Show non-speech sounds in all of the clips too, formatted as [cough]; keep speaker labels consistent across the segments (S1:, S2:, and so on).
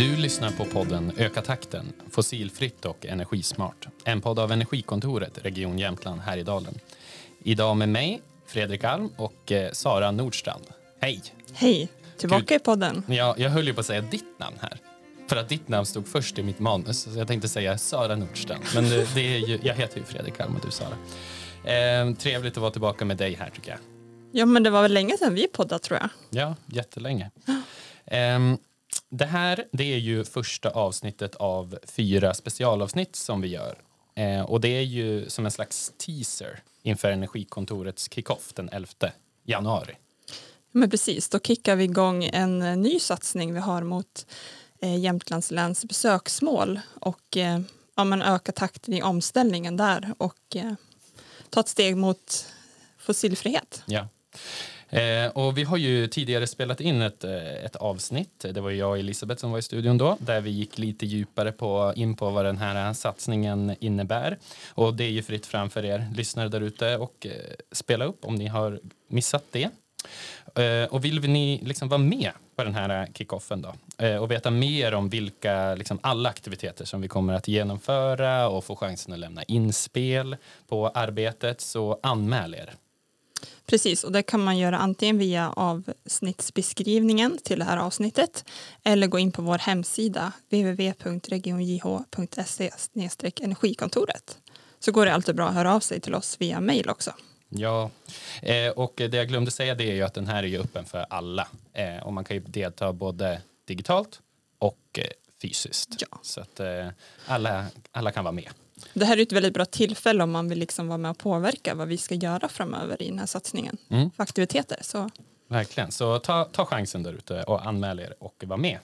S1: Du lyssnar på podden Öka takten, fossilfritt och energismart. En podd av Energikontoret, Region Jämtland, Härjedalen. Idag med mig, Fredrik Alm och eh, Sara Nordstrand. Hej!
S2: Hej, tillbaka
S1: Gud.
S2: i podden.
S1: Ja, jag höll ju på att säga ditt namn här. För att ditt namn stod först i mitt manus. Så jag tänkte säga Sara Nordstrand. Men det, det är ju, jag heter ju Fredrik Alm och du Sara. Eh, trevligt att vara tillbaka med dig här tycker jag.
S2: Ja, men det var väl länge sedan vi poddade tror jag.
S1: Ja, jättelänge. [gasps] Ehm, det här det är ju första avsnittet av fyra specialavsnitt som vi gör. Eh, och det är ju som en slags teaser inför Energikontorets kickoff den 11 januari.
S2: Men precis, då kickar vi igång en eh, ny satsning vi har mot eh, Jämtlands läns besöksmål och eh, ja, men öka takten i omställningen där och eh, ta ett steg mot fossilfrihet.
S1: Ja. Eh, och vi har ju tidigare spelat in ett, eh, ett avsnitt, det var jag och Elisabeth som var i studion då, där vi gick lite djupare på, in på vad den här satsningen innebär. Och det är ju fritt framför er lyssnare där ute och eh, spela upp om ni har missat det. Eh, och vill ni liksom vara med på den här eh, kickoffen då eh, och veta mer om vilka, liksom alla aktiviteter som vi kommer att genomföra och få chansen att lämna inspel på arbetet så anmäl er.
S2: Precis, och det kan man göra antingen via avsnittsbeskrivningen till det här avsnittet eller gå in på vår hemsida www.regionjh.se energikontoret. Så går det alltid bra att höra av sig till oss via mail också.
S1: Ja, eh, och det jag glömde säga det är ju att den här är ju öppen för alla. Eh, och man kan ju delta både digitalt och eh, fysiskt.
S2: Ja.
S1: Så att alla, alla kan vara med.
S2: Det här är ett väldigt bra tillfälle om man vill liksom vara med och påverka vad vi ska göra framöver i den här satsningen
S1: Mm.
S2: för aktiviteter. Så
S1: Verkligen. Så ta, ta chansen där ute och anmäl er och var med.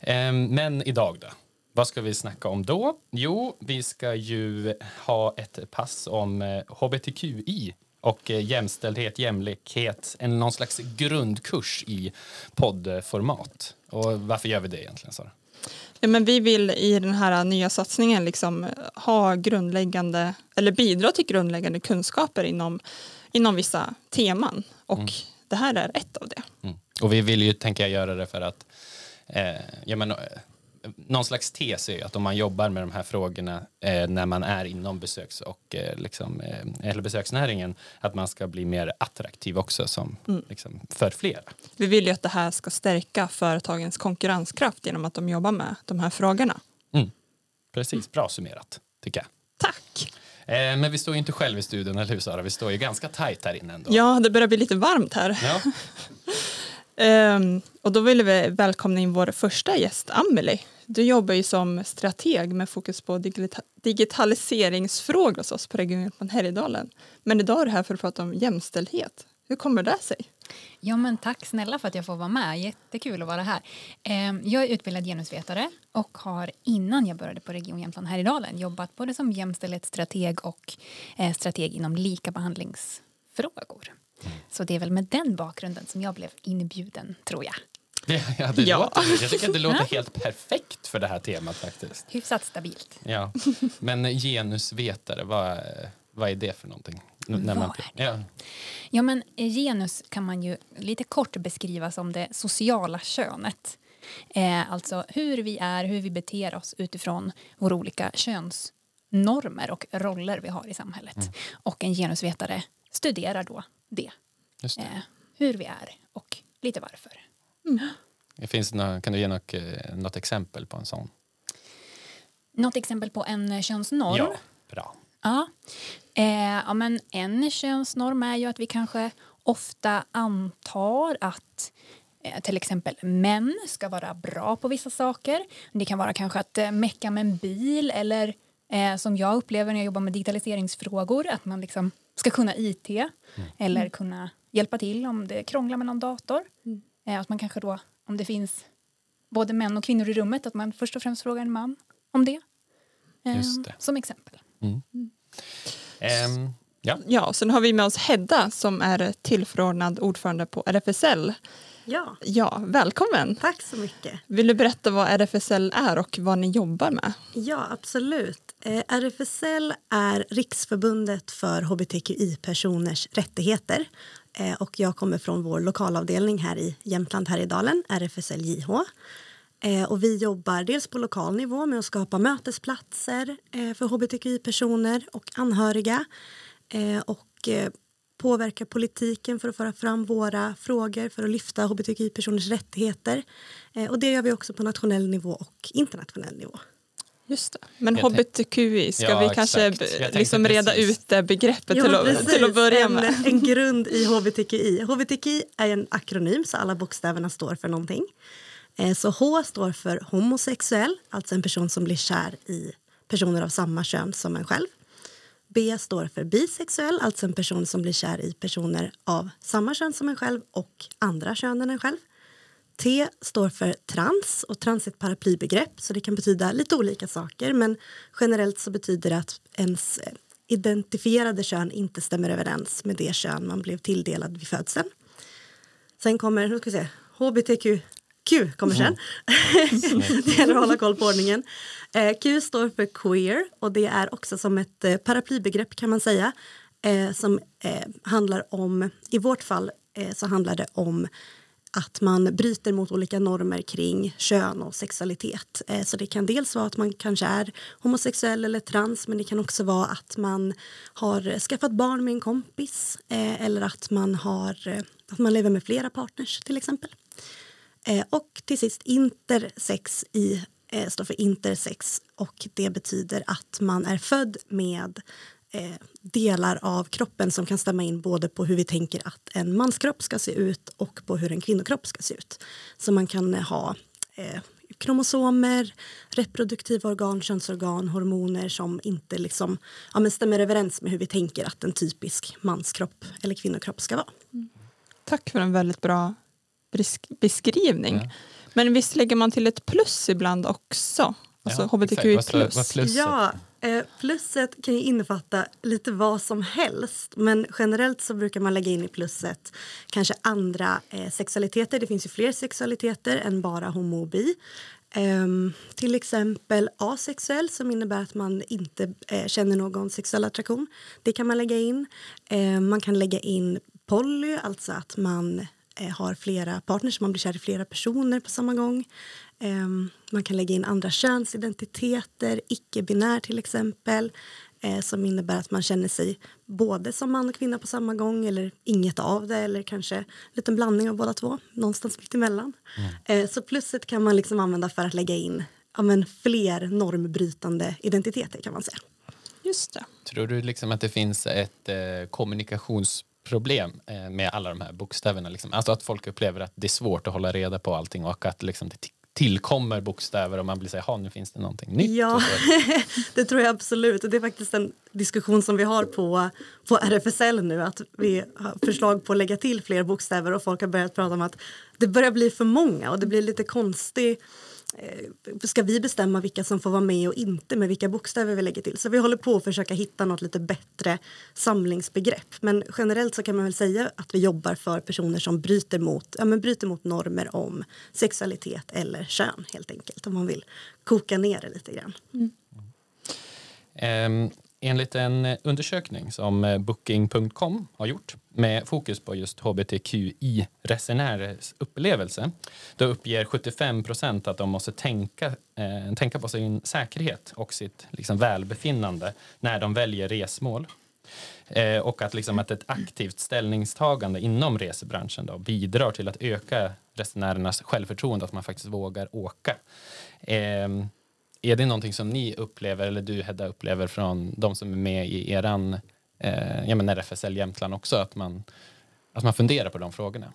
S1: Eh, men idag då? Vad ska vi snacka om då? Jo, vi ska ju ha ett pass om eh, hbtqi och eh, jämställdhet, jämlikhet, en någon slags grundkurs i poddformat. Och varför gör vi det egentligen, Sara?
S2: Ja, men vi vill i den här nya satsningen liksom ha grundläggande eller bidra till grundläggande kunskaper inom, inom vissa teman och
S1: Mm.
S2: det här är ett av det.
S1: Mm. Och vi vill ju, tänka göra det för att eh, jag menar, eh, någon slags tes är ju att om man jobbar med de här frågorna eh, när man är inom besöks och eh, liksom, eh, eller besöksnäringen att man ska bli mer attraktiv också som, liksom, för flera.
S2: Vi vill ju att det här ska stärka företagens konkurrenskraft genom att de jobbar med de här frågorna.
S1: Mm. Precis, bra summerat tycker jag.
S2: Tack!
S1: Eh, men vi står ju inte själv i studion, eller hur Sara? Vi står ju ganska tajt här inne ändå.
S2: Ja, det börjar bli lite varmt här.
S1: Ja. [laughs]
S2: Um, och då vill vi välkomna in vår första gäst, Amelie. Du jobbar ju som strateg med fokus på digita- digitaliseringsfrågor hos oss på Region Jämtland Härjedalen. Men idag är du här för att prata om jämställdhet. Hur kommer det sig?
S3: Ja, men tack snälla för att jag får vara med. Jättekul att vara här. Ehm, jag är utbildad genusvetare och har innan jag började på Region Jämtland Härjedalen jobbat både som jämställdhetsstrateg och eh, strateg inom likabehandlingsfrågor. Så det är väl med den bakgrunden som jag blev inbjuden, tror jag.
S1: Det, ja, det
S2: Ja.
S1: Låter, jag tycker att det låter [laughs] helt perfekt för det här temat faktiskt.
S3: Hyfsat stabilt.
S1: Ja, men genusvetare, vad, vad är det för någonting? N- När man,
S3: Vad är
S1: ja.
S3: Ja, men eh, genus kan man ju lite kort beskriva som det sociala könet. Eh, alltså hur vi är, hur vi beter oss utifrån våra olika könsnormer och roller vi har i samhället. Och en genusvetare studerar då det.
S1: Det.
S3: Eh, hur vi är och lite varför.
S1: Det finns nå, kan du ge något, eh, något exempel på en sån?
S3: Något exempel på en könsnorm?
S1: Ja, bra.
S3: Ja. Eh, ja, men en könsnorm är ju att vi kanske ofta antar att eh, till exempel män ska vara bra på vissa saker. Det kan vara kanske att eh, mecka med en bil eller eh, som jag upplever när jag jobbar med digitaliseringsfrågor att man liksom ska kunna IT eller kunna hjälpa till om det krånglar med någon dator. Eh, att man kanske då, om det finns både män och kvinnor i rummet, att man först och främst frågar en man om det. Eh,
S1: Just det.
S3: Som exempel.
S1: Ehm, ja.
S2: Ja, och sen har vi med oss Hedda som är tillförordnad ordförande på RFSL.
S4: Ja,
S2: Ja, välkommen!
S4: tack så mycket.
S2: Vill du berätta vad RFSL är och vad ni jobbar med?
S4: Ja, absolut. Eh, RFSL är Riksförbundet för hbtqi-personers rättigheter. Eh, och jag kommer från vår lokalavdelning här i Jämtland Härjedalen, RFSL JH. Eh, och vi jobbar dels på lokal nivå med att skapa mötesplatser för hbtqi-personer och anhöriga och påverka politiken för att föra fram våra frågor för att lyfta hbtqi-personers rättigheter. Eh, och det gör vi också på nationell nivå och internationell nivå.
S2: Just det. Men
S1: Jag
S2: hbtqi, ska
S1: Ja,
S2: vi kanske liksom reda
S1: precis.
S2: ut det begreppet
S4: Ja,
S2: till, att, till att börja
S4: en,
S2: med?
S4: en grund i hbtqi. Hbtqi är en akronym så alla bokstäverna står för någonting. Eh, Så H står för homosexuell, alltså en person som blir kär i personer av samma kön som en själv. B står för bisexuell, alltså en person som blir kär i personer av samma kön som en själv och andra kön än en själv. T står för trans och trans är ett paraplybegrepp så det kan betyda lite olika saker men generellt så betyder det att ens eh, identifierade kön inte stämmer överens med det kön man blev tilldelad vid födseln. Sen kommer, nu ska vi se, hbtq Q kommer sen. [laughs] det gäller att hålla koll på ordningen. Eh, Q står för queer och det är också som ett eh, paraplybegrepp kan man säga. Eh, som handlar om, i vårt fall så handlar det om att man bryter mot olika normer kring kön och sexualitet. Så det kan dels vara att man kanske är homosexuell eller trans men det kan också vara att man har skaffat barn med en kompis eller att man, har, att man lever med flera partners till exempel. Eh, och till sist intersex i, eh, står för intersex och det betyder att man är född med eh, delar av kroppen som kan stämma in både på hur vi tänker att en manskropp ska se ut och på hur en kvinnokropp ska se ut. Så man kan ha eh, kromosomer, reproduktiva organ, könsorgan, hormoner som inte liksom, ja, men stämmer överens med hur vi tänker att en typisk manskropp eller kvinnokropp ska vara.
S2: Tack för en väldigt bra beskrivning.
S1: Ja.
S2: Men visst lägger man till ett plus ibland också? Alltså
S1: Ja,
S2: hbtqi.
S1: Vad
S2: plus.
S1: vad?
S4: Ja, eh, plusset kan ju innefatta lite vad som helst. Men generellt så brukar man lägga in i plusset kanske andra eh, sexualiteter. Det finns ju fler sexualiteter än bara homo och bi. Ehm, till exempel asexuell som innebär att man inte eh, känner någon sexuell attraktion. Det kan man lägga in. Ehm, man kan lägga in poly, alltså att man eh, har flera partners, man blir kär i flera personer på samma gång. Ehm, man kan lägga in andra könsidentiteter, icke-binär till exempel eh, som innebär att man känner sig både som man och kvinna på samma gång eller inget av det eller kanske en liten blandning av båda två, någonstans mitt emellan. Eh, så plusset kan man liksom använda för att lägga in ja, men fler normbrytande identiteter kan man säga.
S2: Just det.
S1: Tror du liksom att det finns ett eh, kommunikationsproblem eh, med alla de här bokstäverna? Liksom? Alltså att folk upplever att det är svårt att hålla reda på allting och att liksom, det tillkommer bokstäver och man blir så här, "Ha, nu finns det någonting nytt.
S4: Ja, [laughs] det tror jag absolut. Och det är faktiskt en diskussion som vi har på, på RFSL nu. Att vi har förslag på att lägga till fler bokstäver och folk har börjat prata om att det börjar bli för många och det blir lite konstigt. Eh, Ska vi bestämma vilka som får vara med och inte med vilka bokstäver vi lägger till? Så vi håller på att försöka hitta något lite bättre samlingsbegrepp. Men generellt så kan man väl säga att vi jobbar för personer som bryter mot, ja, men bryter mot normer om sexualitet eller kön helt enkelt. Om man vill koka ner det lite grann.
S1: Ehm, enligt en undersökning som Booking.com har gjort med fokus på just hbtqi-resenärers upplevelse då uppger 75 procent att de måste tänka, eh, tänka på sin säkerhet och sitt liksom, välbefinnande när de väljer resmål. Eh, och att, liksom, att ett aktivt ställningstagande inom resebranschen då, bidrar till att öka resenärernas självförtroende att man faktiskt vågar åka. Eh, är det någonting som ni upplever, eller du Hedda upplever från de som är med i eran eh, ja, men RFSL Jämtland också, att man, att man funderar på de frågorna?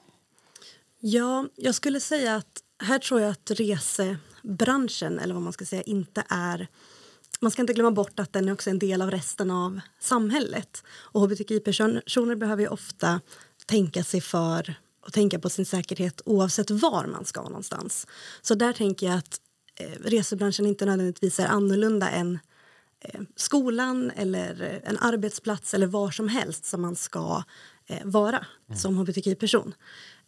S4: Ja, jag skulle säga att här tror jag att resebranschen, eller vad man ska säga, inte är... Man ska inte glömma bort att den är också en del av resten av samhället. Och hbtqi-personer behöver ju ofta tänka sig för och tänka på sin säkerhet oavsett var man ska någonstans. Så där tänker jag att eh, resebranschen inte nödvändigtvis är annorlunda än eh, skolan eller eh, en arbetsplats eller var som helst som man ska eh, vara som hbtqi-person.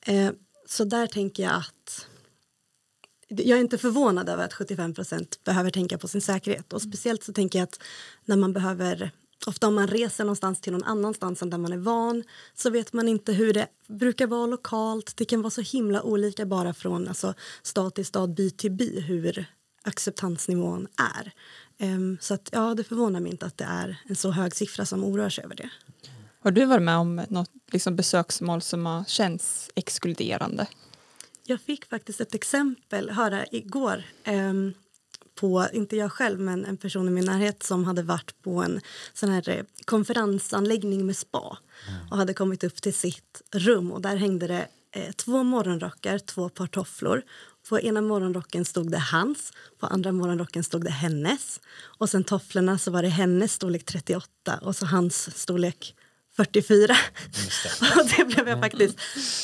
S4: Eh, så där tänker jag att jag är inte förvånad över att 75% behöver tänka på sin säkerhet. Och Speciellt så tänker jag att när man behöver ofta om man reser någonstans till någon annanstans än där man är van så vet man inte hur det brukar vara lokalt. Det kan vara så himla olika bara från alltså, stad till stad, by till by hur acceptansnivån är. Um, så att, ja, det förvånar mig inte att det är en så hög siffra som oroar sig över det.
S2: Har du varit med om något liksom besöksmål som har känts exkluderande?
S4: Jag fick faktiskt ett exempel höra igår. Um, på, inte jag själv, men en person i min närhet som hade varit på en sån här eh, konferensanläggning med spa och hade kommit upp till sitt rum och där hängde det eh, två morgonrockar, två par tofflor. På ena morgonrocken stod det hans, på andra morgonrocken stod det hennes. Och sen tofflorna så var det hennes storlek 38 och så hans storlek 44. Det. [laughs] och det blev jag faktiskt...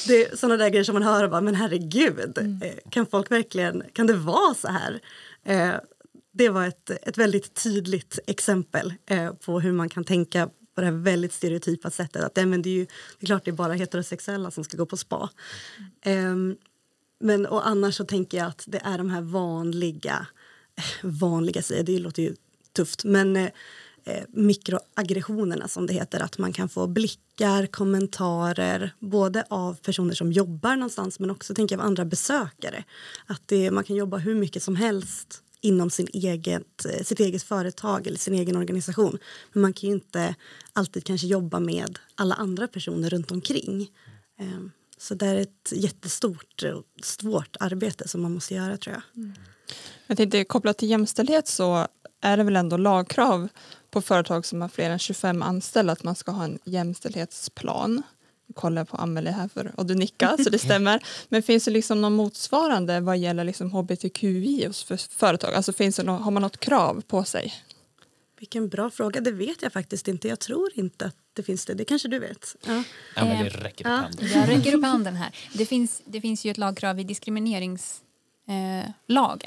S4: Det är såna där grejer som man hör och bara, men herregud, mm. Eh, kan folk verkligen, kan det vara så här? Eh, det var ett, ett väldigt tydligt exempel eh, på hur man kan tänka på det här väldigt stereotypa sättet. Att, men det, är ju, det är klart det är bara heterosexuella som ska gå på spa. Mm. Eh, men och annars så tänker jag att det är de här vanliga, [laughs] vanliga säger det låter ju tufft, men eh, eh, mikroaggressionerna som det heter. Att man kan få blickar, kommentarer både av personer som jobbar någonstans men också tänker jag, av andra besökare. Att det, man kan jobba hur mycket som helst inom sin eget, eh, sitt eget företag eller sin egen organisation. Men man kan ju inte alltid kanske jobba med alla andra personer runt omkring. Ehm, så det är ett jättestort och svårt arbete som man måste göra tror jag. Mm.
S2: Jag tänkte kopplat till jämställdhet så är det väl ändå lagkrav på företag som har fler än 25 anställda att man ska ha en jämställdhetsplan. Jag kollar på Amelie här för, och du nickar så det [laughs] stämmer. Men finns det liksom någon motsvarande vad gäller liksom hbtqi hos företag? Alltså finns det någon, har man något krav på sig?
S4: Vilken bra fråga. Det vet jag faktiskt inte. Jag tror inte att det finns det. Det kanske du vet?
S1: Ja. Amelie räcker upp handen.
S3: Jag räcker upp [laughs] handen här. Det finns, det finns ju ett lagkrav i diskrimineringslagen.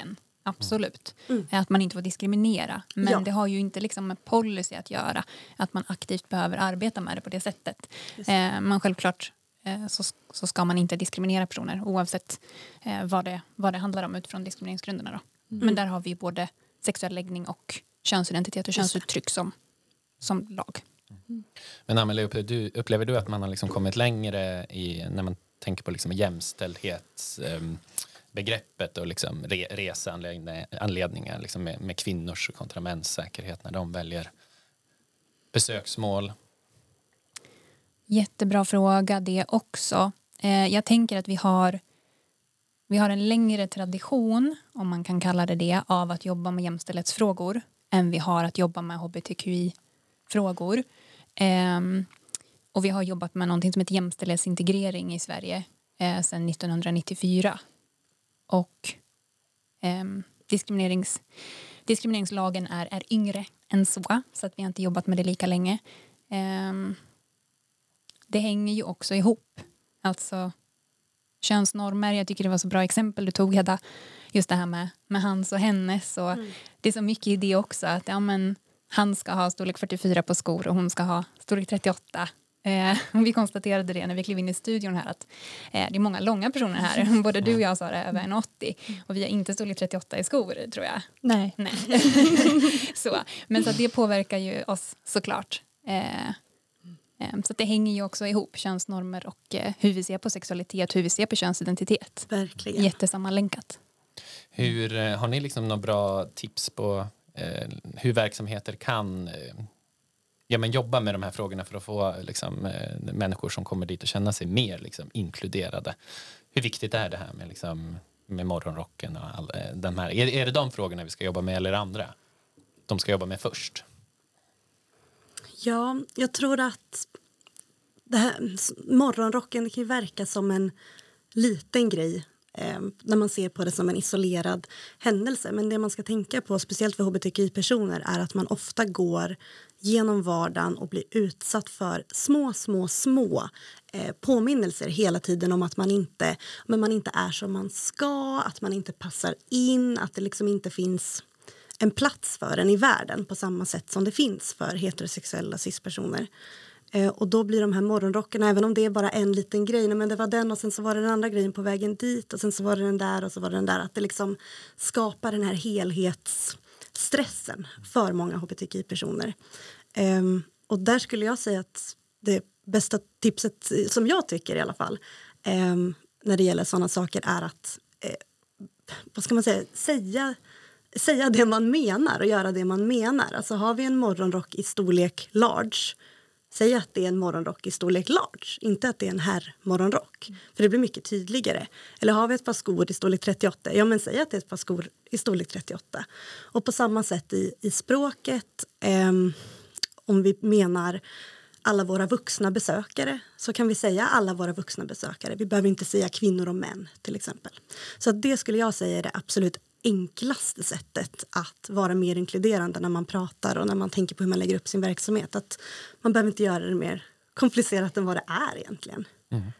S3: Eh, Absolut. Mm. Att man inte får diskriminera. Men ja. det har ju inte liksom med policy att göra. Att man aktivt behöver arbeta med det på det sättet. Eh, men självklart eh, så, så ska man inte diskriminera personer oavsett eh, vad, det, vad det handlar om utifrån diskrimineringsgrunderna. Då. Mm. Men där har vi både sexuell läggning och könsidentitet och könsuttryck som, som lag.
S1: Mm. Men Amelie, upplever du att man har liksom kommit längre i, när man tänker på liksom jämställdhets... Um, begreppet och liksom re, reseanledningar liksom med, med kvinnors kontra mäns säkerhet när de väljer besöksmål?
S3: Jättebra fråga det också. Eh, jag tänker att vi har, vi har en längre tradition, om man kan kalla det det, av att jobba med jämställdhetsfrågor än vi har att jobba med hbtqi-frågor. Um, och vi har jobbat med någonting som heter jämställdhetsintegrering i Sverige eh, sedan 1994 och eh, diskriminerings, diskrimineringslagen är, är yngre än så, så att vi har inte jobbat med det lika länge. Eh, det hänger ju också ihop. Alltså könsnormer, jag tycker det var så bra exempel du tog Hedda, just det här med, med hans och hennes. Och mm. Det är så mycket i det också, att ja, men, han ska ha storlek 44 på skor och hon ska ha storlek 38 Eh, vi konstaterade det när vi klev in i studion här att eh, det är många långa personer här. [laughs] Både du och jag sa det över 1,80 och vi har inte storlek 38 i skor tror jag.
S2: Nej.
S3: Nej. [laughs] så. Men så det påverkar ju oss såklart. Eh, eh, så det hänger ju också ihop, könsnormer och eh, hur vi ser på sexualitet, hur vi ser på könsidentitet.
S4: Verkligen.
S3: Jättesammanlänkat.
S1: Hur, eh, har ni liksom några bra tips på eh, hur verksamheter kan eh, ja, men jobba med de här frågorna för att få liksom, eh, människor som kommer dit att känna sig mer liksom, inkluderade. Hur viktigt är det här med, liksom, med morgonrocken och all, eh, den här? Är, är det de frågorna vi ska jobba med eller andra? De ska jobba med först?
S4: Ja, jag tror att det här, morgonrocken kan ju verka som en liten grej eh, när man ser på det som en isolerad händelse. Men det man ska tänka på, speciellt för hbtqi-personer, är att man ofta går genom vardagen och blir utsatt för små, små, små eh, påminnelser hela tiden om att man inte, men man inte är som man ska, att man inte passar in, att det liksom inte finns en plats för en i världen på samma sätt som det finns för heterosexuella cispersoner. personer Eh, och då blir de här morgonrockarna, även om det är bara en liten grej, men det var den och sen så var det den andra grejen på vägen dit och sen så var det den där och så var det den där, att det liksom skapar den här helhetsstressen för många hbtqi-personer. Ehm, och där skulle jag säga att det bästa tipset, som jag tycker i alla fall, ehm, när det gäller sådana saker är att eh, vad ska man säga, säga säga det man menar och göra det man menar. Alltså har vi en morgonrock i storlek large Säg att det är en morgonrock i storlek large, inte att det är en herrmorgonrock. För det blir mycket tydligare. Eller har vi ett par skor i storlek 38, ja men säg att det är ett par skor i storlek 38. Och på samma sätt i, i språket, eh, om vi menar alla våra vuxna besökare så kan vi säga alla våra vuxna besökare. Vi behöver inte säga kvinnor och män till exempel. Så det skulle jag säga är det absolut enklaste sättet att vara mer inkluderande när man pratar och när man tänker på hur man lägger upp sin verksamhet. Att man behöver inte göra det mer komplicerat än vad det är egentligen. Mm.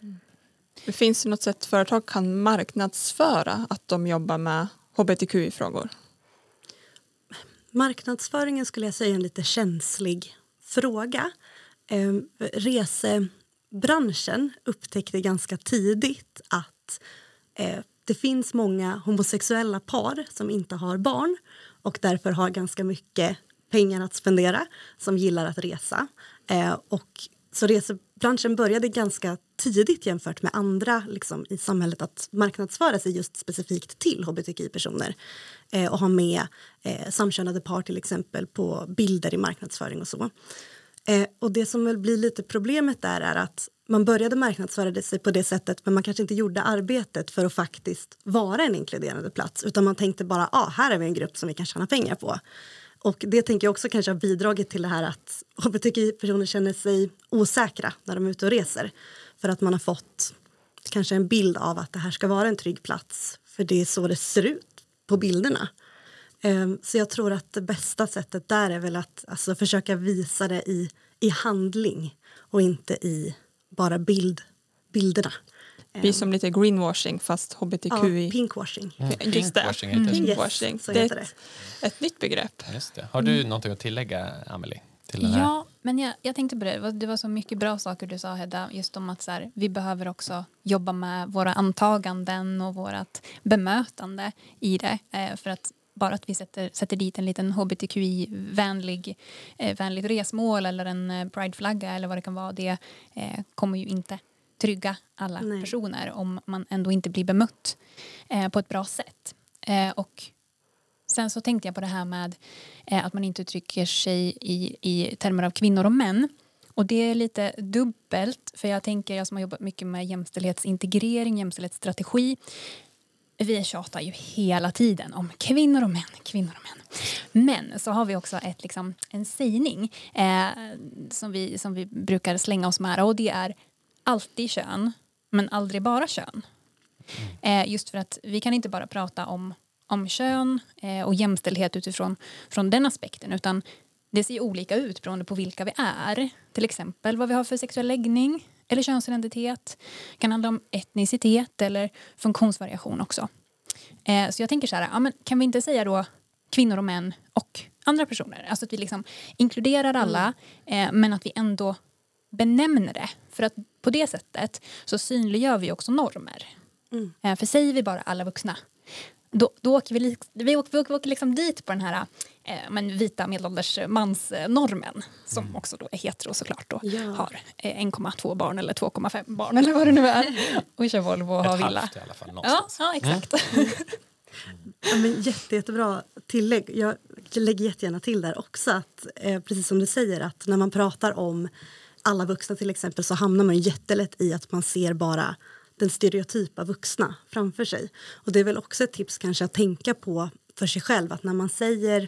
S2: Det finns något sätt företag kan marknadsföra att de jobbar med hbtqi-frågor?
S4: Marknadsföringen skulle jag säga är en lite känslig fråga. Eh, resebranschen upptäckte ganska tidigt att eh, det finns många homosexuella par som inte har barn och därför har ganska mycket pengar att spendera, som gillar att resa. Eh, och så resebranschen började ganska tidigt jämfört med andra liksom, i samhället att marknadsföra sig just specifikt till hbtqi-personer eh, och ha med eh, samkönade par till exempel på bilder i marknadsföring och så. Eh, och det som väl blir lite problemet där är att man började marknadsföra sig på det sättet men man kanske inte gjorde arbetet för att faktiskt vara en inkluderande plats utan man tänkte bara ah, här är vi en grupp som vi kan tjäna pengar på. Och det tänker jag också kanske har bidragit till det här att hbtqi-personer känner sig osäkra när de är ute och reser. För att man har fått kanske en bild av att det här ska vara en trygg plats för det är så det ser ut på bilderna. Ehm, så jag tror att det bästa sättet där är väl att alltså, försöka visa det i, i handling och inte i bara bild, bilderna.
S2: Det blir som lite greenwashing fast hbtqi.
S4: Ja, pinkwashing.
S2: Mm. [laughs] Just det. Pinkwashing, mm. pinkwashing. Yes, det är ett, ett, nytt begrepp.
S1: Just det. Har du mm. någonting att tillägga, Amelie? Till den
S3: här? Ja, men jag, jag tänkte på det. Det var så mycket bra saker du sa, Hedda. Just om att så här, vi behöver också jobba med våra antaganden och vårt bemötande i det. Eh, för att bara att vi sätter, sätter dit en liten hbtqi-vänlig eh, vänligt resmål eller en eh, prideflagga eller vad det kan vara, det eh, kommer ju inte trygga alla Nej. personer om man ändå inte blir bemött eh, på ett bra sätt. Eh, och sen så tänkte jag på det här med eh, att man inte uttrycker sig i, i termer av kvinnor och män. Och det är lite dubbelt, för jag tänker, jag som har jobbat mycket med jämställdhetsintegrering, jämställdhetsstrategi, vi tjatar ju hela tiden om kvinnor och män, kvinnor och män. Men så har vi också ett, liksom, en sägning eh, som, vi, som vi brukar slänga oss med och det är alltid kön, men aldrig bara kön. Eh, just för att vi kan inte bara prata om, om kön eh, och jämställdhet utifrån från den aspekten utan det ser olika ut beroende på vilka vi är. Till exempel vad vi har för sexuell läggning, eller könsidentitet. Det kan handla om etnicitet eller funktionsvariation också. Eh, så jag tänker så här, ja, men kan vi inte säga då kvinnor och män och andra personer? Alltså att vi liksom inkluderar alla mm. eh, men att vi ändå benämner det. För att på det sättet så synliggör vi också normer. Mm. Eh, för säger vi bara alla vuxna då, då åker vi, vi åker, vi åker, vi åker liksom dit på den här eh, men vita medelålders mansnormen som mm. också då är hetero såklart då ja. har eh, 1,2 barn eller 2,5 barn eller vad det nu är [laughs] och kör Volvo och har villa.
S1: Ett halvt i alla fall någonstans.
S3: Ja, ja exakt.
S4: Mm. [laughs] Ja, men jätte, jättebra tillägg. Jag lägger jättegärna till där också att eh, precis som du säger att när man pratar om alla vuxna till exempel så hamnar man jättelätt i att man ser bara den stereotypa vuxna framför sig. Och Det är väl också ett tips kanske att tänka på för sig själv att när man säger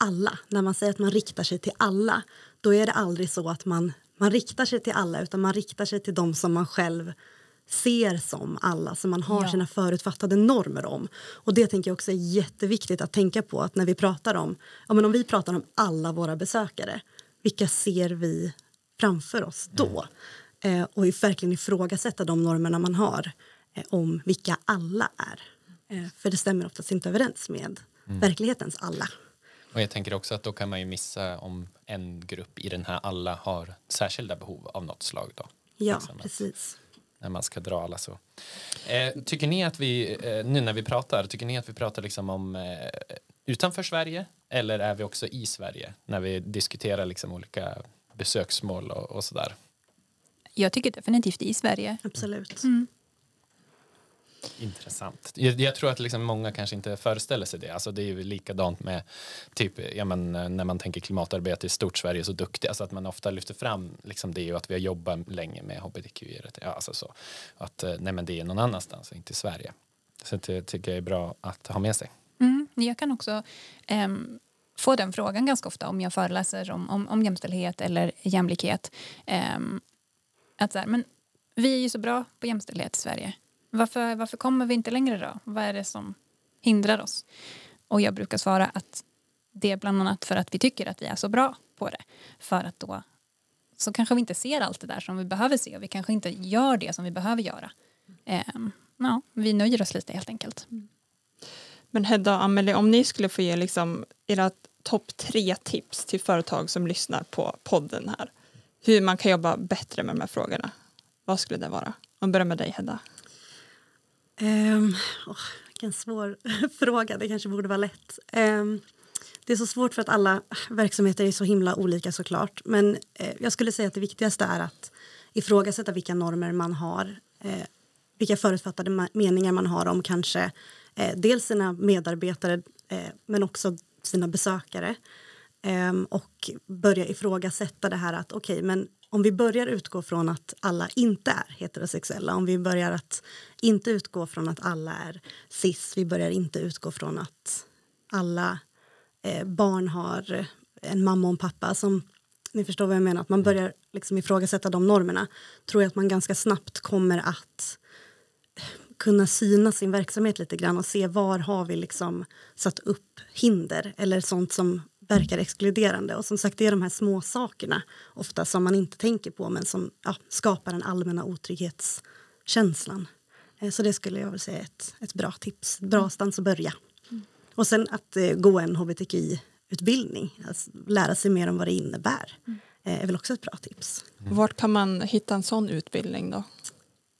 S4: alla, när man säger att man riktar sig till alla då är det aldrig så att man, man riktar sig till alla utan man riktar sig till dem som man själv ser som alla, som man har ja. sina förutfattade normer om. Och Det tänker jag också är jätteviktigt att tänka på. att när vi pratar om, ja, men Om vi pratar om alla våra besökare, vilka ser vi framför oss då? Eh, och verkligen ifrågasätta de normerna man har eh, om vilka alla är. Eh, för det stämmer oftast inte överens med mm. verklighetens alla.
S1: Och jag tänker också att då kan man ju missa om en grupp i den här alla har särskilda behov av något slag. Då.
S4: Ja, liksom precis.
S1: När man ska dra alla så. Eh, tycker ni att vi, eh, nu när vi pratar, tycker ni att vi pratar liksom om eh, utanför Sverige eller är vi också i Sverige när vi diskuterar liksom olika besöksmål och, och sådär?
S3: Jag tycker definitivt i Sverige.
S4: Absolut.
S3: Mm.
S1: Intressant. Jag, jag, tror att liksom många kanske inte föreställer sig det. Alltså det är ju likadant med typ, ja men, när man tänker klimatarbete i stort, Sverige är så duktiga, alltså att man ofta lyfter fram liksom det och att vi har jobbat länge med hbtq. Ja, alltså så. Att nej men det är någon annanstans, inte i Sverige. Så det tycker jag är bra att ha med sig.
S3: Mm, jag kan också um, få den frågan ganska ofta om jag föreläser om, om, om jämställdhet eller jämlikhet. Um, att så här, men vi är ju så bra på jämställdhet i Sverige. Varför, varför kommer vi inte längre då? Vad är det som hindrar oss? Och jag brukar svara att det är bland annat för att vi tycker att vi är så bra på det. För att då så kanske vi inte ser allt det där som vi behöver se och vi kanske inte gör det som vi behöver göra. Um, ja, vi nöjer oss lite helt enkelt.
S2: Men Hedda och Amelie, om ni skulle få ge liksom era topp tre tips till företag som lyssnar på podden här. Hur man kan jobba bättre med de här frågorna. Vad skulle det vara? Om börjar med dig Hedda.
S4: Um, oh, vilken svår [laughs] fråga, det kanske borde vara lätt. Um, det är så svårt för att alla verksamheter är så himla olika såklart. Men eh, jag skulle säga att det viktigaste är att ifrågasätta vilka normer man har. Eh, vilka förutfattade meningar man har om kanske eh, dels sina medarbetare eh, men också sina besökare. Ehm, och börja ifrågasätta det här att okej, okay, men om vi börjar utgå från att alla inte är heterosexuella, om vi börjar att inte utgå från att alla är cis, vi börjar inte utgå från att alla eh, barn har en mamma och en pappa som ni förstår vad jag menar, att man börjar liksom ifrågasätta de normerna tror jag att man ganska snabbt kommer att kunna syna sin verksamhet lite grann och se var har vi liksom satt upp hinder eller sånt som verkar exkluderande. Och som sagt, det är de här små sakerna ofta som man inte tänker på men som ja, skapar den allmänna otrygghetskänslan. Eh, så det skulle jag vilja säga är ett, ett bra tips, ett bra stans att börja. Och sen att eh, gå en hbtqi-utbildning, alltså lära sig mer om vad det innebär, eh, är väl också ett bra tips.
S2: Mm. Vart kan man hitta en sån utbildning då?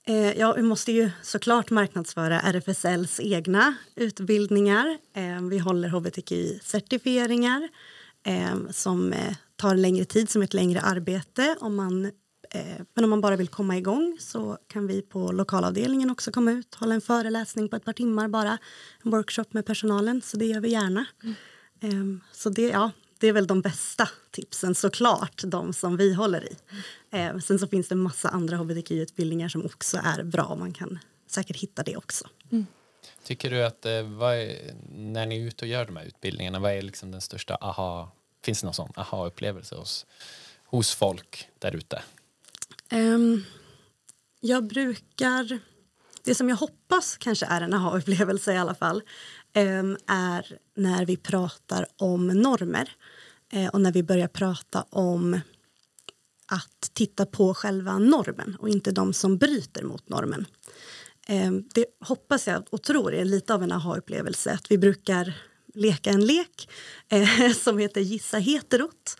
S4: Eh, ja, vi måste ju såklart marknadsföra RFSLs egna utbildningar. Eh, vi håller hbtqi-certifieringar eh, som tar längre tid, som ett längre arbete. Om man, men om man bara vill komma igång så kan vi på lokalavdelningen också komma ut hålla en föreläsning på ett par timmar bara. En workshop med personalen, så det gör vi gärna. Mm. Så det, ja, det är väl de bästa tipsen såklart, de som vi håller i. Eh, sen så finns det massa andra hbtq-utbildningar som också är bra. Man kan säkert hitta det också. Mm.
S1: Tycker du att eh, är, när ni är ute och gör de här utbildningarna, vad är liksom den största aha, finns det någon sån aha-upplevelse hos, hos folk där ute?
S4: Um, jag brukar, det som jag hoppas kanske är en aha-upplevelse i alla fall, um, är när vi pratar om normer. Eh, och när vi börjar prata om att titta på själva normen och inte de som bryter mot normen. Ehm, det hoppas jag och tror är lite av en aha-upplevelse. Att vi brukar leka en lek eh, [laughs] som heter Gissa heterot.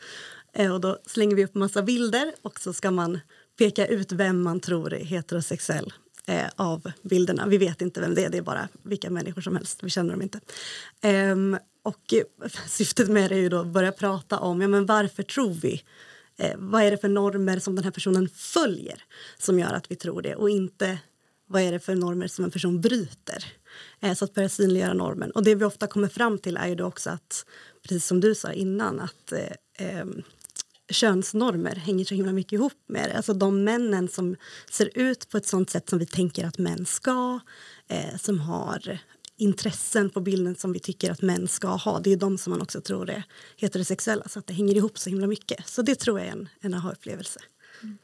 S4: Eh, och då slänger vi upp massa bilder och så ska man peka ut vem man tror är heterosexuell eh, av bilderna. Vi vet inte vem det är, det är bara vilka människor som helst. Vi känner dem inte. Ehm, och syftet med det är ju då att börja prata om ja, men varför tror vi eh, vad är det för normer som den här personen följer som gör att vi tror det och inte vad är det för normer som en person bryter. Eh, så att börja synliggöra normen. Och det vi ofta kommer fram till är ju då också att, precis som du sa innan, att eh, eh, könsnormer hänger så himla mycket ihop med det. Alltså de männen som ser ut på ett sånt sätt som vi tänker att män ska, eh, som har intressen på bilden som vi tycker att män ska ha. Det är de som man också tror är heterosexuella. Så att det hänger ihop så himla mycket. Så det tror jag är en, en aha-upplevelse. Mm.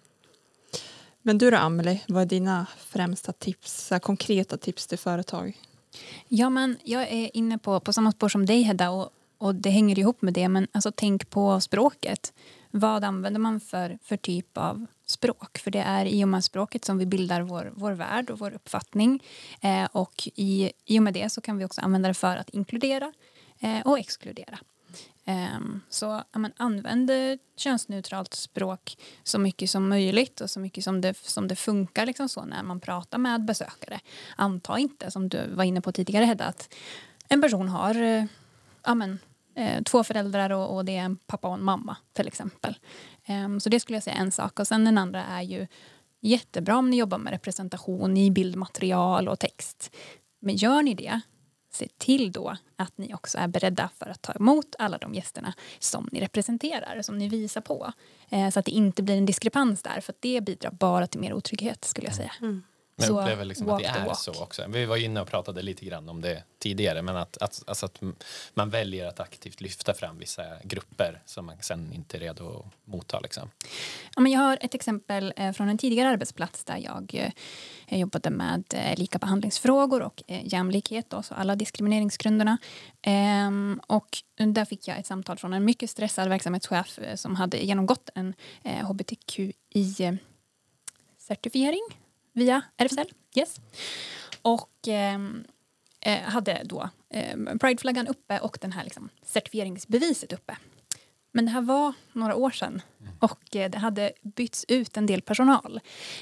S2: Men du då, Amelie, vad är dina främsta tips, konkreta tips till företag?
S3: Ja, men jag är inne på, på samma spår som dig, Hedda, och, och det hänger ihop med det. Men alltså, tänk på språket. Vad använder man för, för typ av språk? För det är i och med språket som vi bildar vår, vår värld och vår uppfattning. Eh, och i, i och med det så kan vi också använda det för att inkludera eh, och exkludera. Eh, så man använder könsneutralt språk så mycket som möjligt och så mycket som det, som det funkar liksom så när man pratar med besökare. Anta inte, som du var inne på tidigare Hedda, att en person har eh, ja, men, eh, två föräldrar och, och det är en pappa och en mamma till exempel. Ehm, så det skulle jag säga är en sak. Och sen den andra är ju jättebra om ni jobbar med representation i bildmaterial och text. Men gör ni det, se till då att ni också är beredda för att ta emot alla de gästerna som ni representerar, som ni visar på. Eh, så att det inte blir en diskrepans där, för det bidrar bara till mer otrygghet skulle jag säga.
S4: Mm.
S1: Men jag upplever liksom att det är så också. Vi var inne och pratade lite grann om det tidigare, men att, att, alltså att man väljer att aktivt lyfta fram vissa grupper som man sen inte är redo att motta. Liksom.
S3: Ja, men jag har ett exempel eh, från en tidigare arbetsplats där jag, eh, jobbade med eh, lika behandlingsfrågor och jämlikhet, då, så alla diskrimineringsgrunderna. Ehm, och där fick jag ett samtal från en mycket stressad verksamhetschef som hade genomgått en eh, hbtqi-certifiering via RFSL. Yes. Och ehm, eh, hade då eh, prideflaggan uppe och den här liksom, certifieringsbeviset uppe. Men det här var några år sedan och eh, det hade bytts ut en del personal.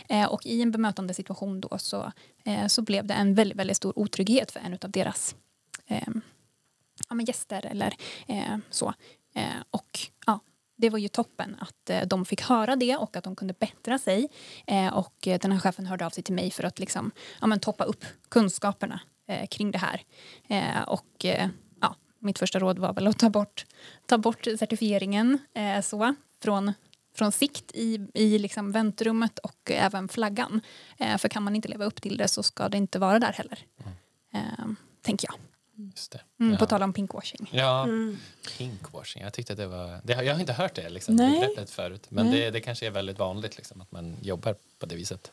S3: Eh, och i en bemötande situation då så, eh, så blev det en väldigt, väldigt stor otrygghet för en av deras eh, ja, men gäster eller eh, så. Eh, och ja, det var ju toppen att eh, de fick höra det och att de kunde bättra sig. Eh, och eh, den här chefen hörde av sig till mig för att liksom, ja, men toppa upp kunskaperna kring det här. Och ja, mitt första råd var väl att ta bort, ta bort certifieringen så, från, från sikt i, i liksom väntrummet och även flaggan. För kan man inte leva upp till det så ska det inte vara där heller. Eh, tänker jag.
S1: Just det.
S3: Mm,
S1: ja.
S3: På tal om pinkwashing.
S1: Ja,
S4: Mm.
S1: pinkwashing. Jag tyckte det var... Det, har- jag har inte hört det liksom,
S2: Nej.
S1: begreppet förut. Men
S2: Nej.
S1: det, det kanske är väldigt vanligt liksom, att man jobbar på det viset.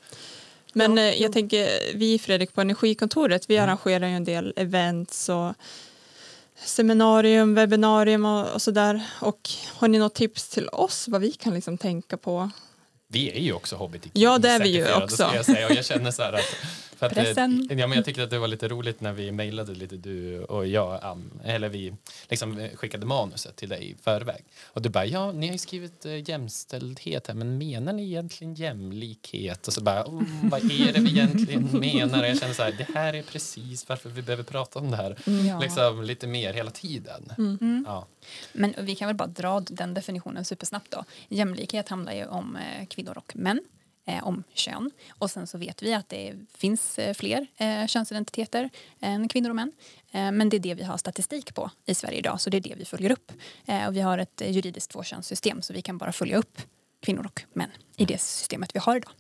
S2: Men eh, jag tänker, vi Fredrik på Energikontoret, vi arrangerar ju en del events och seminarium, webbinarium och, och sådär. Och har ni något tips till oss vad vi kan liksom tänka på?
S1: Vi är ju också hbtq
S2: Ja, det är vi ju också.
S1: Jag, säga. Och jag känner så här att... [laughs] För att
S3: Pressen.
S1: ja, men jag tyckte att det var lite roligt när vi mejlade lite du och jag, Am, eller vi liksom skickade manuset till dig i förväg. Och du bara, ja, ni har ju skrivit eh, jämställdhet här, men menar ni egentligen jämlikhet? Och så bara, oh, vad är det vi egentligen [laughs] menar? Och jag känner så här, det här är precis varför vi behöver prata om det här.
S3: Ja.
S1: Liksom lite mer hela tiden.
S3: Mm.
S1: Ja.
S3: Men vi kan väl bara dra den definitionen supersnabbt då. Jämlikhet handlar ju om eh, kvinnor och män, eh, om kön. Och sen så vet vi att det finns eh, fler eh, könsidentiteter än kvinnor och män. Eh, men det är det vi har statistik på i Sverige idag, så det är det vi följer upp. Eh, och vi har ett eh, juridiskt tvåkönssystem så vi kan bara följa upp kvinnor och män i det systemet vi har idag.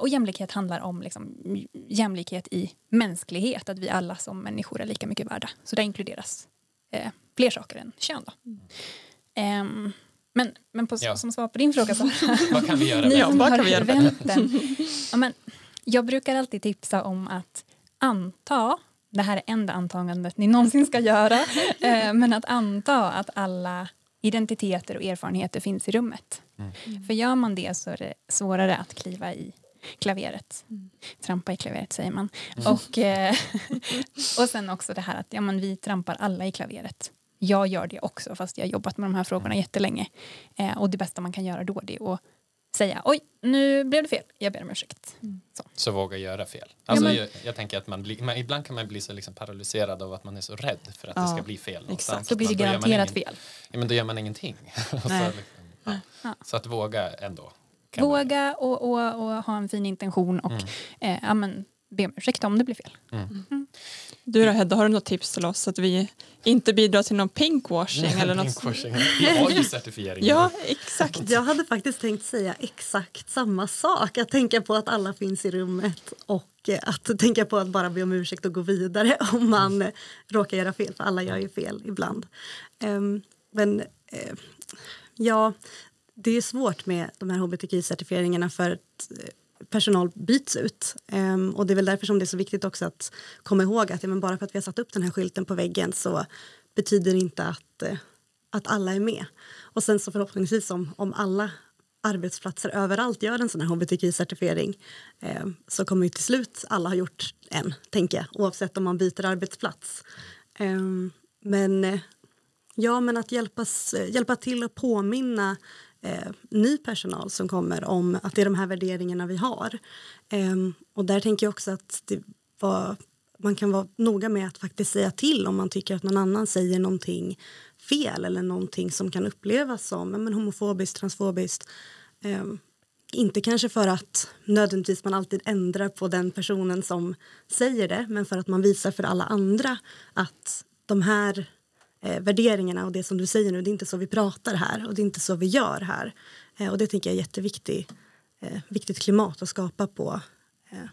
S3: Och jämlikhet handlar om liksom, jämlikhet i mänsklighet, att vi alla som människor är lika mycket värda. Så där inkluderas eh, fler saker än kön. Då. Ehm, men men på,
S1: Ja.
S3: som svar på din fråga så [laughs]
S1: Vad kan vi göra? [laughs]
S3: ni
S1: bättre?
S2: Ja,
S3: som har eventen. ja, men, jag brukar alltid tipsa om att anta, det här är enda antagandet ni någonsin ska göra, [laughs] eh, men att anta att alla identiteter och erfarenheter finns i rummet. För gör man det så är det svårare att kliva i klaveret. Trampa i klaveret säger man. Och, eh, och sen också det här att ja, men vi trampar alla i klaveret. Jag gör det också fast jag har jobbat med de här frågorna jättelänge. Eh, och det bästa man kan göra då det är att säga oj, nu blev det fel, jag ber om ursäkt. Så.
S1: så våga göra fel. Alltså,
S3: men-
S1: jag, jag tänker att man, blir, man ibland kan man bli så liksom paralyserad av att man är så rädd för att det
S2: Ja,
S1: ska bli fel.
S2: exakt.
S3: Då
S1: Att
S3: blir det garanterat
S1: ingen-
S3: fel.
S1: Ja, men då gör man ingenting. [laughs] Så, liksom, ja.
S3: Ja.
S1: så att våga ändå.
S3: Våga och, och, och ha en fin intention och eh, ja, men, be om ursäkt om det blir fel.
S2: Du då Hedda, har du något tips till oss så att vi inte bidrar till någon pinkwashing eller något?
S1: Pinkwashing. Vi har ju certifiering.
S2: Ja, exakt.
S4: Jag hade faktiskt tänkt säga exakt samma sak. Att tänka på att alla finns i rummet och att tänka på att bara be om ursäkt och gå vidare [laughs] om man eh, råkar göra fel. För alla gör ju fel ibland. Ehm, men eh, ja, det är svårt med de här hbtqi-certifieringarna för att eh, personal byts ut. Um, och det är väl därför som det är så viktigt också att komma ihåg att ja, men bara för att vi har satt upp den här skylten på väggen så betyder det inte att, eh, att alla är med. Och sen så förhoppningsvis om, om alla arbetsplatser överallt gör en sån här hbtqi-certifiering eh, så kommer ju till slut alla ha gjort en, tänker jag, oavsett om man byter arbetsplats. Eh, men eh, Ja, men att hjälpas, eh, hjälpa till att påminna eh, ny personal som kommer om att det är de här värderingarna vi har. Eh, och där tänker jag också att det var man kan vara noga med att faktiskt säga till om man tycker att någon annan säger någonting fel eller någonting som kan upplevas som men, homofobiskt, transfobiskt. Eh, inte kanske för att nödvändigtvis man alltid ändrar på den personen som säger det men för att man visar för alla andra att de här eh, värderingarna och det som du säger nu, det är inte så vi pratar här och det är inte så vi gör här. Eh, och det tänker jag är jätteviktigt eh, viktigt klimat att skapa på, eh,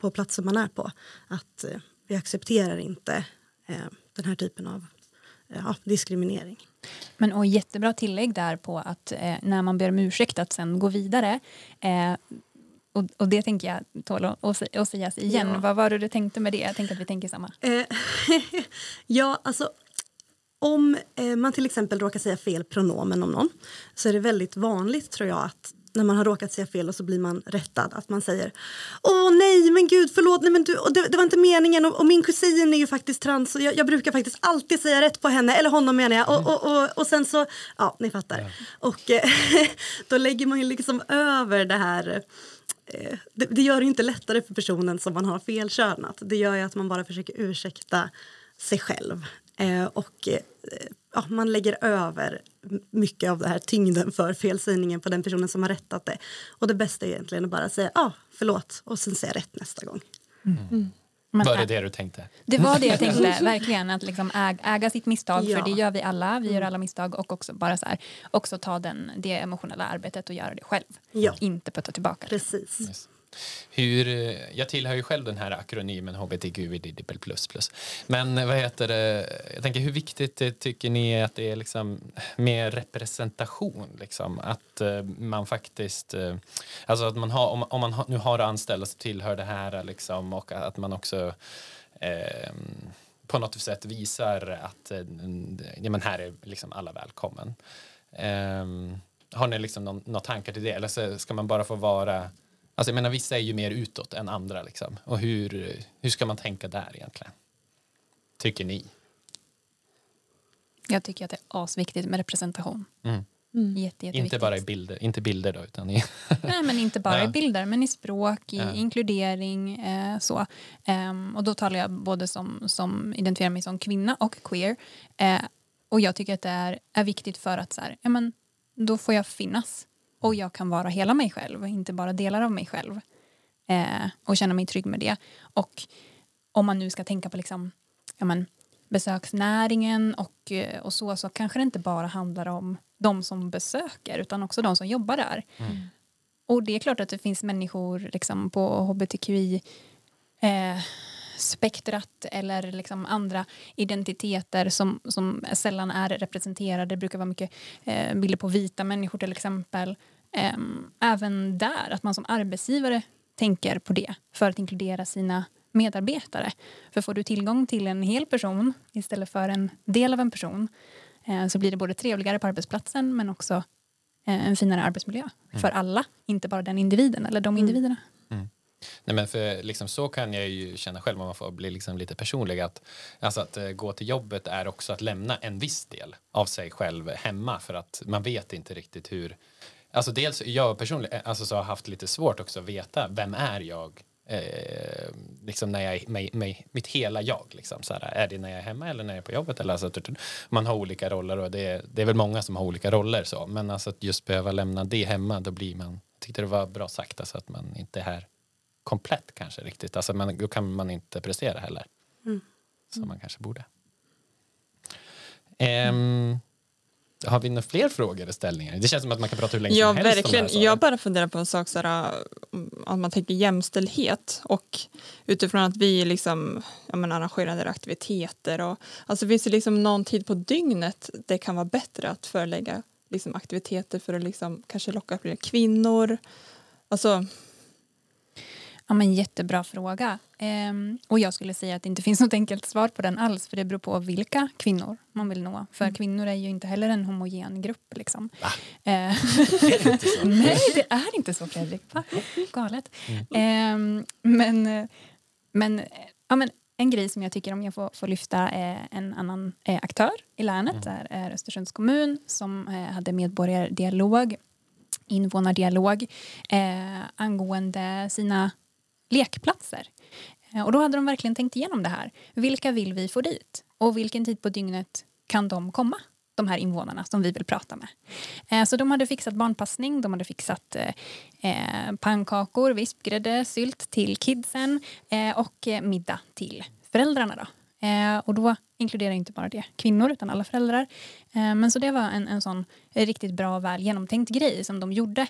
S4: på platsen man är på. Att eh, vi accepterar inte eh, den här typen av ja, diskriminering.
S3: Men och jättebra tillägg där på att när man ber om ursäkt att sen gå vidare. Och, och, det tänker jag tål att, sägas igen. Ja. Vad var det du tänkte med det? Jag tänker att vi tänker samma. [laughs]
S4: Ja, alltså om eh, man till exempel råkar säga fel pronomen om någon så är det väldigt vanligt tror jag att när man har råkat säga fel och så blir man rättad. Att man säger Åh nej, men gud, förlåt, nej, men du, det, det, var inte meningen och, och, min kusin är ju faktiskt trans och jag, jag, brukar faktiskt alltid säga rätt på henne, eller honom menar jag. Och, och, och, och sen så, ja, ni fattar. Ja. Och eh, [laughs] då lägger man ju liksom över det här eh, det, det, gör det inte lättare för personen som man har felkönat. Det gör att man bara försöker ursäkta sig själv. Eh, och eh, ja, man lägger över mycket av det här tyngden för felsägningen på den personen som har rättat det. Och det bästa är egentligen att bara säga ja, förlåt och sen säga rätt nästa gång.
S1: Mm. Mm. var det det du tänkte?
S3: Det var det jag tänkte, [laughs] verkligen. Att liksom äga, äga sitt misstag, ja. för det gör vi alla. Vi gör mm. alla misstag och också bara så här, också ta den, det emotionella arbetet och göra det själv. Ja. Inte putta tillbaka det.
S4: Precis. Yes.
S1: Hur, eh, jag tillhör ju själv den här akronymen hbtq Men eh, vad heter det, jag tänker hur viktigt eh, tycker ni att det är liksom med representation? Liksom? Att man faktiskt, alltså att man har, om, man nu har anställda som tillhör det här liksom, och att man också eh, på något sätt visar att ja, men här är liksom alla välkommen. Eh, har ni liksom någon, några tankar till det eller så ska man bara få vara Alltså jag menar, vissa är ju mer utåt än andra. Liksom. Och hur, hur ska man tänka där egentligen? Tycker ni?
S3: Jag tycker att det är asviktigt med representation. Mm.
S1: Mm. Jätte, inte bara i bilder, inte bilder då, utan i... [laughs]
S3: Nej, men inte bara ja. i bilder, men i språk, i ja. inkludering. Eh, så. Um, och då talar jag både som, som identifierar mig som kvinna och queer. Eh, och jag tycker att det är, är viktigt för att så här, ja, men, då får jag finnas och jag kan vara hela mig själv, inte bara delar av mig själv. Eh, och känna mig trygg med det. Och om man nu ska tänka på liksom, ja, men, besöksnäringen och, eh, och så, så kanske det inte bara handlar om de som besöker utan också de som jobbar där. Mm. Och det är klart att det finns människor liksom, på hbtqi eh, spektrat eller liksom andra identiteter som, som sällan är representerade. Det brukar vara mycket eh, bilder på vita människor till exempel. Eh, även där, att man som arbetsgivare tänker på det för att inkludera sina medarbetare. För får du tillgång till en hel person istället för en del av en person eh, så blir det både trevligare på arbetsplatsen men också eh, en finare arbetsmiljö mm. för alla, inte bara den individen eller de mm. individerna.
S1: Nej, men för liksom, så kan jag ju känna själv om man får bli liksom lite personlig att, alltså att uh, gå till jobbet är också att lämna en viss del av sig själv hemma för att man vet inte riktigt hur Alltså dels jag personligen eh, alltså, så har haft lite svårt också att veta vem är jag eh, liksom när jag är mig, med mitt hela jag. Liksom, så här, är det när jag är hemma eller när jag är på jobbet? Eller, alltså, man har olika roller och det, det är väl många som har olika roller. Så. Men alltså, att just behöva lämna det hemma, då blir man, jag tyckte det var bra sagt, alltså, att man inte är här komplett kanske riktigt. Alltså, men då kan man inte prestera heller. Mm. Som man kanske borde. Um, har vi några fler frågor eller ställningar? Det känns som att man kan prata hur länge
S2: ja,
S1: som helst
S2: verkligen. om här. Jag bara funderar på en sak, såhär, att man tänker jämställdhet och utifrån att vi liksom, ja, men arrangerar aktiviteter och alltså finns det liksom någon tid på dygnet det kan vara bättre att förelägga liksom, aktiviteter för att liksom, kanske locka fler kvinnor? Alltså,
S3: Ja, men jättebra fråga. Ehm, och jag skulle säga att det inte finns något enkelt svar på den alls för det beror på vilka kvinnor man vill nå. För mm. kvinnor är ju inte heller en homogen grupp. Liksom. Va? [laughs] Ehm, Nej, det är inte så Fredrik. Va? Galet. Mm. Ehm, men, men, ja, men en grej som jag tycker om jag får, får lyfta är en annan eh, aktör i länet mm. är, är Östersunds kommun som eh, hade medborgardialog invånardialog eh, angående sina lekplatser. Eh, och då hade de verkligen tänkt igenom det här. Vilka vill vi få dit? Och vilken tid på dygnet kan de komma? de här invånarna som vi vill prata med. Eh, så de hade fixat barnpassning, de hade fixat eh, eh pannkakor, vispgrädde, sylt till kidsen eh, och eh, middag till föräldrarna. Då. Och då inkluderar inte bara det kvinnor utan alla föräldrar. men så det var en, en sån riktigt bra och väl genomtänkt grej som de gjorde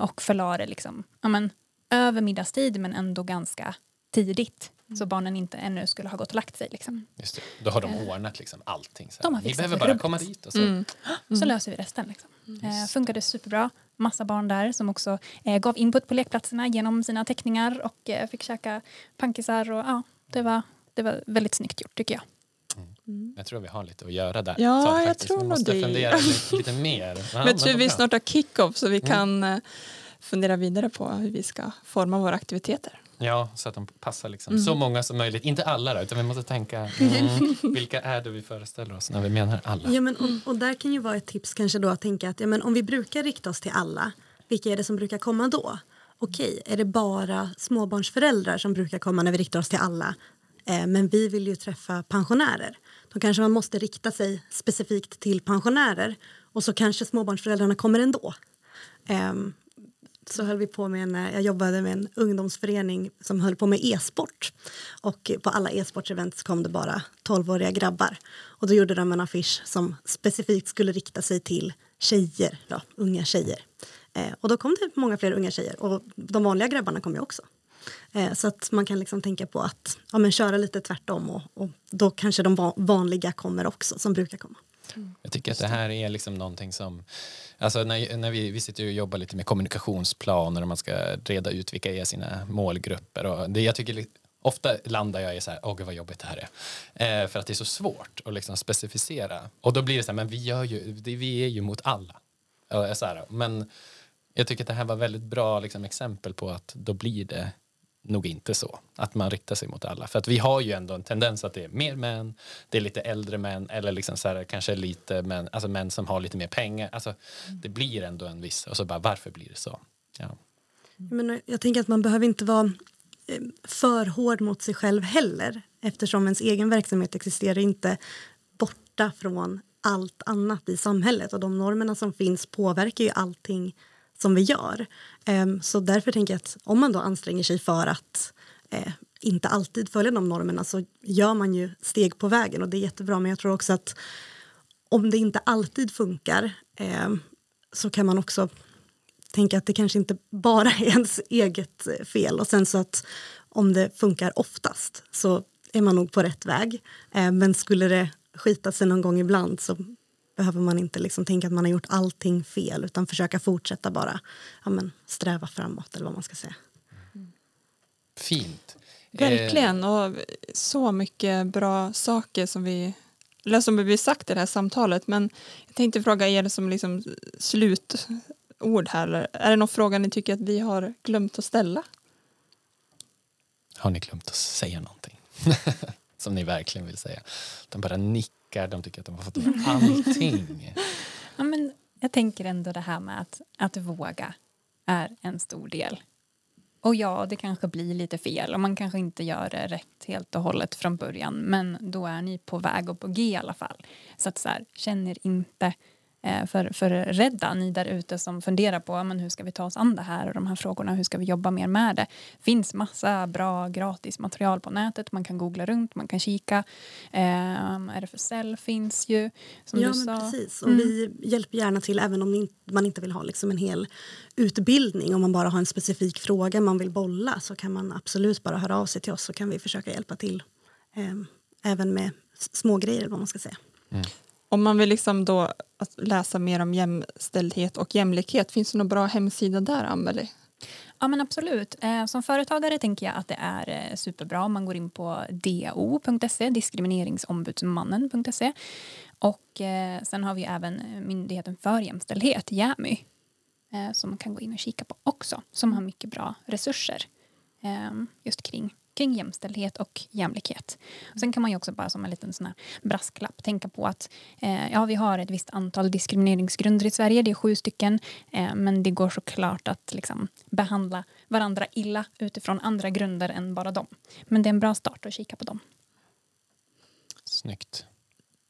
S3: och förlade liksom, ja, men, över middagstid men ändå ganska tidigt. Mm. Så barnen inte ännu skulle ha gått och lagt sig. Liksom.
S1: Just det. Då har de eh. ordnat liksom allting. Så
S3: de har
S1: Ni behöver bara rubbet. komma dit. Och så. Mm.
S3: så mm. löser vi resten. Liksom. Mm. Eh, funkade superbra. Massa barn där som också eh, gav input på lekplatserna genom sina teckningar och eh, fick käka pankisar. Och, ja, det, var, det var väldigt snyggt gjort tycker jag.
S1: Mm. Jag tror vi har lite att göra där.
S2: Ja,
S1: så,
S2: jag tror
S1: vi
S2: måste
S1: det. fundera lite, lite mer. [laughs]
S2: Ja, men tror vi snart har kick-off så vi mm. kan eh, fundera vidare på hur vi ska forma våra aktiviteter.
S1: Ja, så att de passar liksom. Mm. så många som möjligt. Inte alla då, utan vi måste tänka [laughs] mm, vilka är det vi föreställer oss när vi menar alla.
S4: Ja, men, och, och, där kan ju vara ett tips kanske då att tänka att ja, men om vi brukar rikta oss till alla, vilka är det som brukar komma då? Okej, är det bara småbarnsföräldrar som brukar komma när vi riktar oss till alla? Eh, men vi vill ju träffa pensionärer. Då kanske man måste rikta sig specifikt till pensionärer och så kanske småbarnsföräldrarna kommer ändå. Så höll vi på med en, eh, jag jobbade med en ungdomsförening som höll på med e-sport. Och på alla e-sportsevent kom det bara 12-åriga grabbar. Och då gjorde de en affisch som specifikt skulle rikta sig till tjejer, då, unga tjejer. Eh, och då kom det många fler unga tjejer och de vanliga grabbarna kom ju också. Eh, så att man kan liksom tänka på att ja, men köra lite tvärtom och, och då kanske de vanliga kommer också, som brukar komma.
S1: Mm. Jag tycker att det här är liksom någonting som Alltså när, när vi, vi sitter och jobbar lite med kommunikationsplaner och man ska reda ut vilka är sina målgrupper. Och det, jag tycker ofta landar jag i så här, åh gud vad jobbigt det här är. Eh, för att det är så svårt att liksom specificera. Och då blir det så här, men vi, gör ju, det, vi är ju mot alla. Så här, men jag tycker att det här var väldigt bra liksom, exempel på att då blir det nog inte så. Att man riktar sig mot alla. För att vi har ju ändå en tendens att det är mer män, det är lite äldre män eller liksom så här, kanske lite män, alltså män som har lite mer pengar. Alltså, det blir ändå en viss, och så bara varför blir det så? Ja.
S4: Men eh, jag tänker att man behöver inte vara eh, för hård mot sig själv heller eftersom ens egen verksamhet existerar inte borta från allt annat i samhället och de normerna som finns påverkar ju allting som vi gör. Ehm, så därför tänker jag att om man då anstränger sig för att eh, inte alltid följa de normerna så gör man ju steg på vägen och det är jättebra. Men jag tror också att om det inte alltid funkar ehm, så kan man också tänka att det kanske inte bara är ens eget fel och sen så att om det funkar oftast så är man nog på rätt väg. Ehm, men skulle det skita sig någon gång ibland så behöver man inte liksom tänka att man har gjort allting fel utan försöka fortsätta bara ja, men, sträva framåt eller vad man ska säga.
S1: Fint.
S2: Verkligen och så mycket bra saker som vi eller som vi sagt i det här samtalet men jag tänkte fråga er som liksom slutord här. Är det någon fråga ni tycker att vi har glömt att ställa?
S1: Har ni glömt att säga någonting? [laughs] som ni verkligen vill säga? De bara nickar nickar, de tycker att de har fått allting. [laughs]
S3: ja, men jag tänker ändå det här med att, att våga är en stor del. Och ja, det kanske blir lite fel och man kanske inte gör det rätt helt och hållet från början men då är ni på väg upp på G i alla fall. Så att så här, känner inte för, för rädda, ni där ute som funderar på men hur ska vi ta oss an det här och de här frågorna, hur ska vi jobba mer med det? finns massa bra gratis material på nätet, man kan googla runt, man kan kika. Eh, RFSL finns ju, som
S4: ja,
S3: du sa.
S4: Precis. Och mm. Vi hjälper gärna till även om man inte vill ha liksom en hel utbildning. Om man bara har en specifik fråga man vill bolla så kan man absolut bara höra av sig till oss så kan vi försöka hjälpa till. Eh, även med små grejer vad man ska säga. Mm.
S2: Om man vill liksom då läsa mer om jämställdhet och jämlikhet, finns det någon bra hemsida där, Amelie?
S3: Ja men absolut. Eh, som företagare tänker jag att det är eh, superbra om man går in på do.se, diskrimineringsombudsmannen.se. Och eh, sen har vi även Myndigheten för jämställdhet, JämY, som man kan gå in och kika på också, som har mycket bra resurser just kring kring jämställdhet och jämlikhet. Och sen kan man ju också bara som en liten sån här brasklapp tänka på att eh, ja, vi har ett visst antal diskrimineringsgrunder i Sverige, det är sju stycken, eh, men det går såklart att liksom, behandla varandra illa utifrån andra grunder än bara dem. Men det är en bra start att kika på dem.
S1: Snyggt.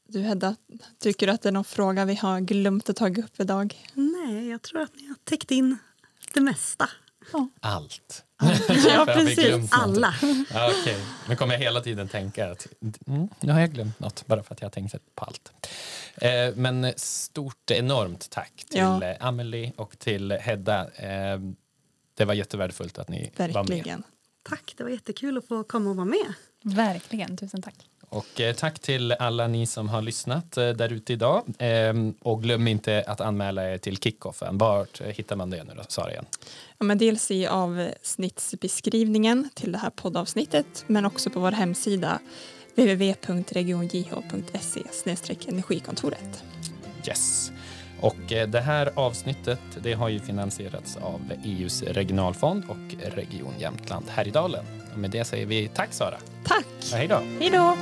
S2: Du Hedda, tycker du att det är någon fråga vi har glömt att ta upp idag?
S4: Nej, jag tror att ni har täckt in det mesta.
S1: Allt.
S2: Ja, [laughs] precis.
S4: Alla.
S1: Ja, Okej, nu kommer jag hela tiden tänka att mm, nu har jag glömt något bara för att jag har tänkt på allt. Eh, men stort, enormt tack till
S2: Ja.
S1: eh, Amelie och till Hedda. Eh, det var jättevärdefullt att ni var med.
S2: Verkligen.
S4: Tack, det var jättekul att få komma och vara med.
S3: Verkligen, tusen tack.
S1: Och eh, tack till alla ni som har lyssnat eh, där ute idag. Eh, och glöm inte att anmäla er till kickoffen. Vart eh, hittar man det nu då, Sara igen?
S2: Ja, men dels i avsnittsbeskrivningen till det här poddavsnittet men också på vår hemsida www.regionjh.se energikontoret.
S1: Yes. Och det här avsnittet det har ju finansierats av EUs regionalfond och Region Jämtland Härjedalen. Med det säger vi tack Sara.
S2: Tack.
S1: Och hej då.
S2: Hej då.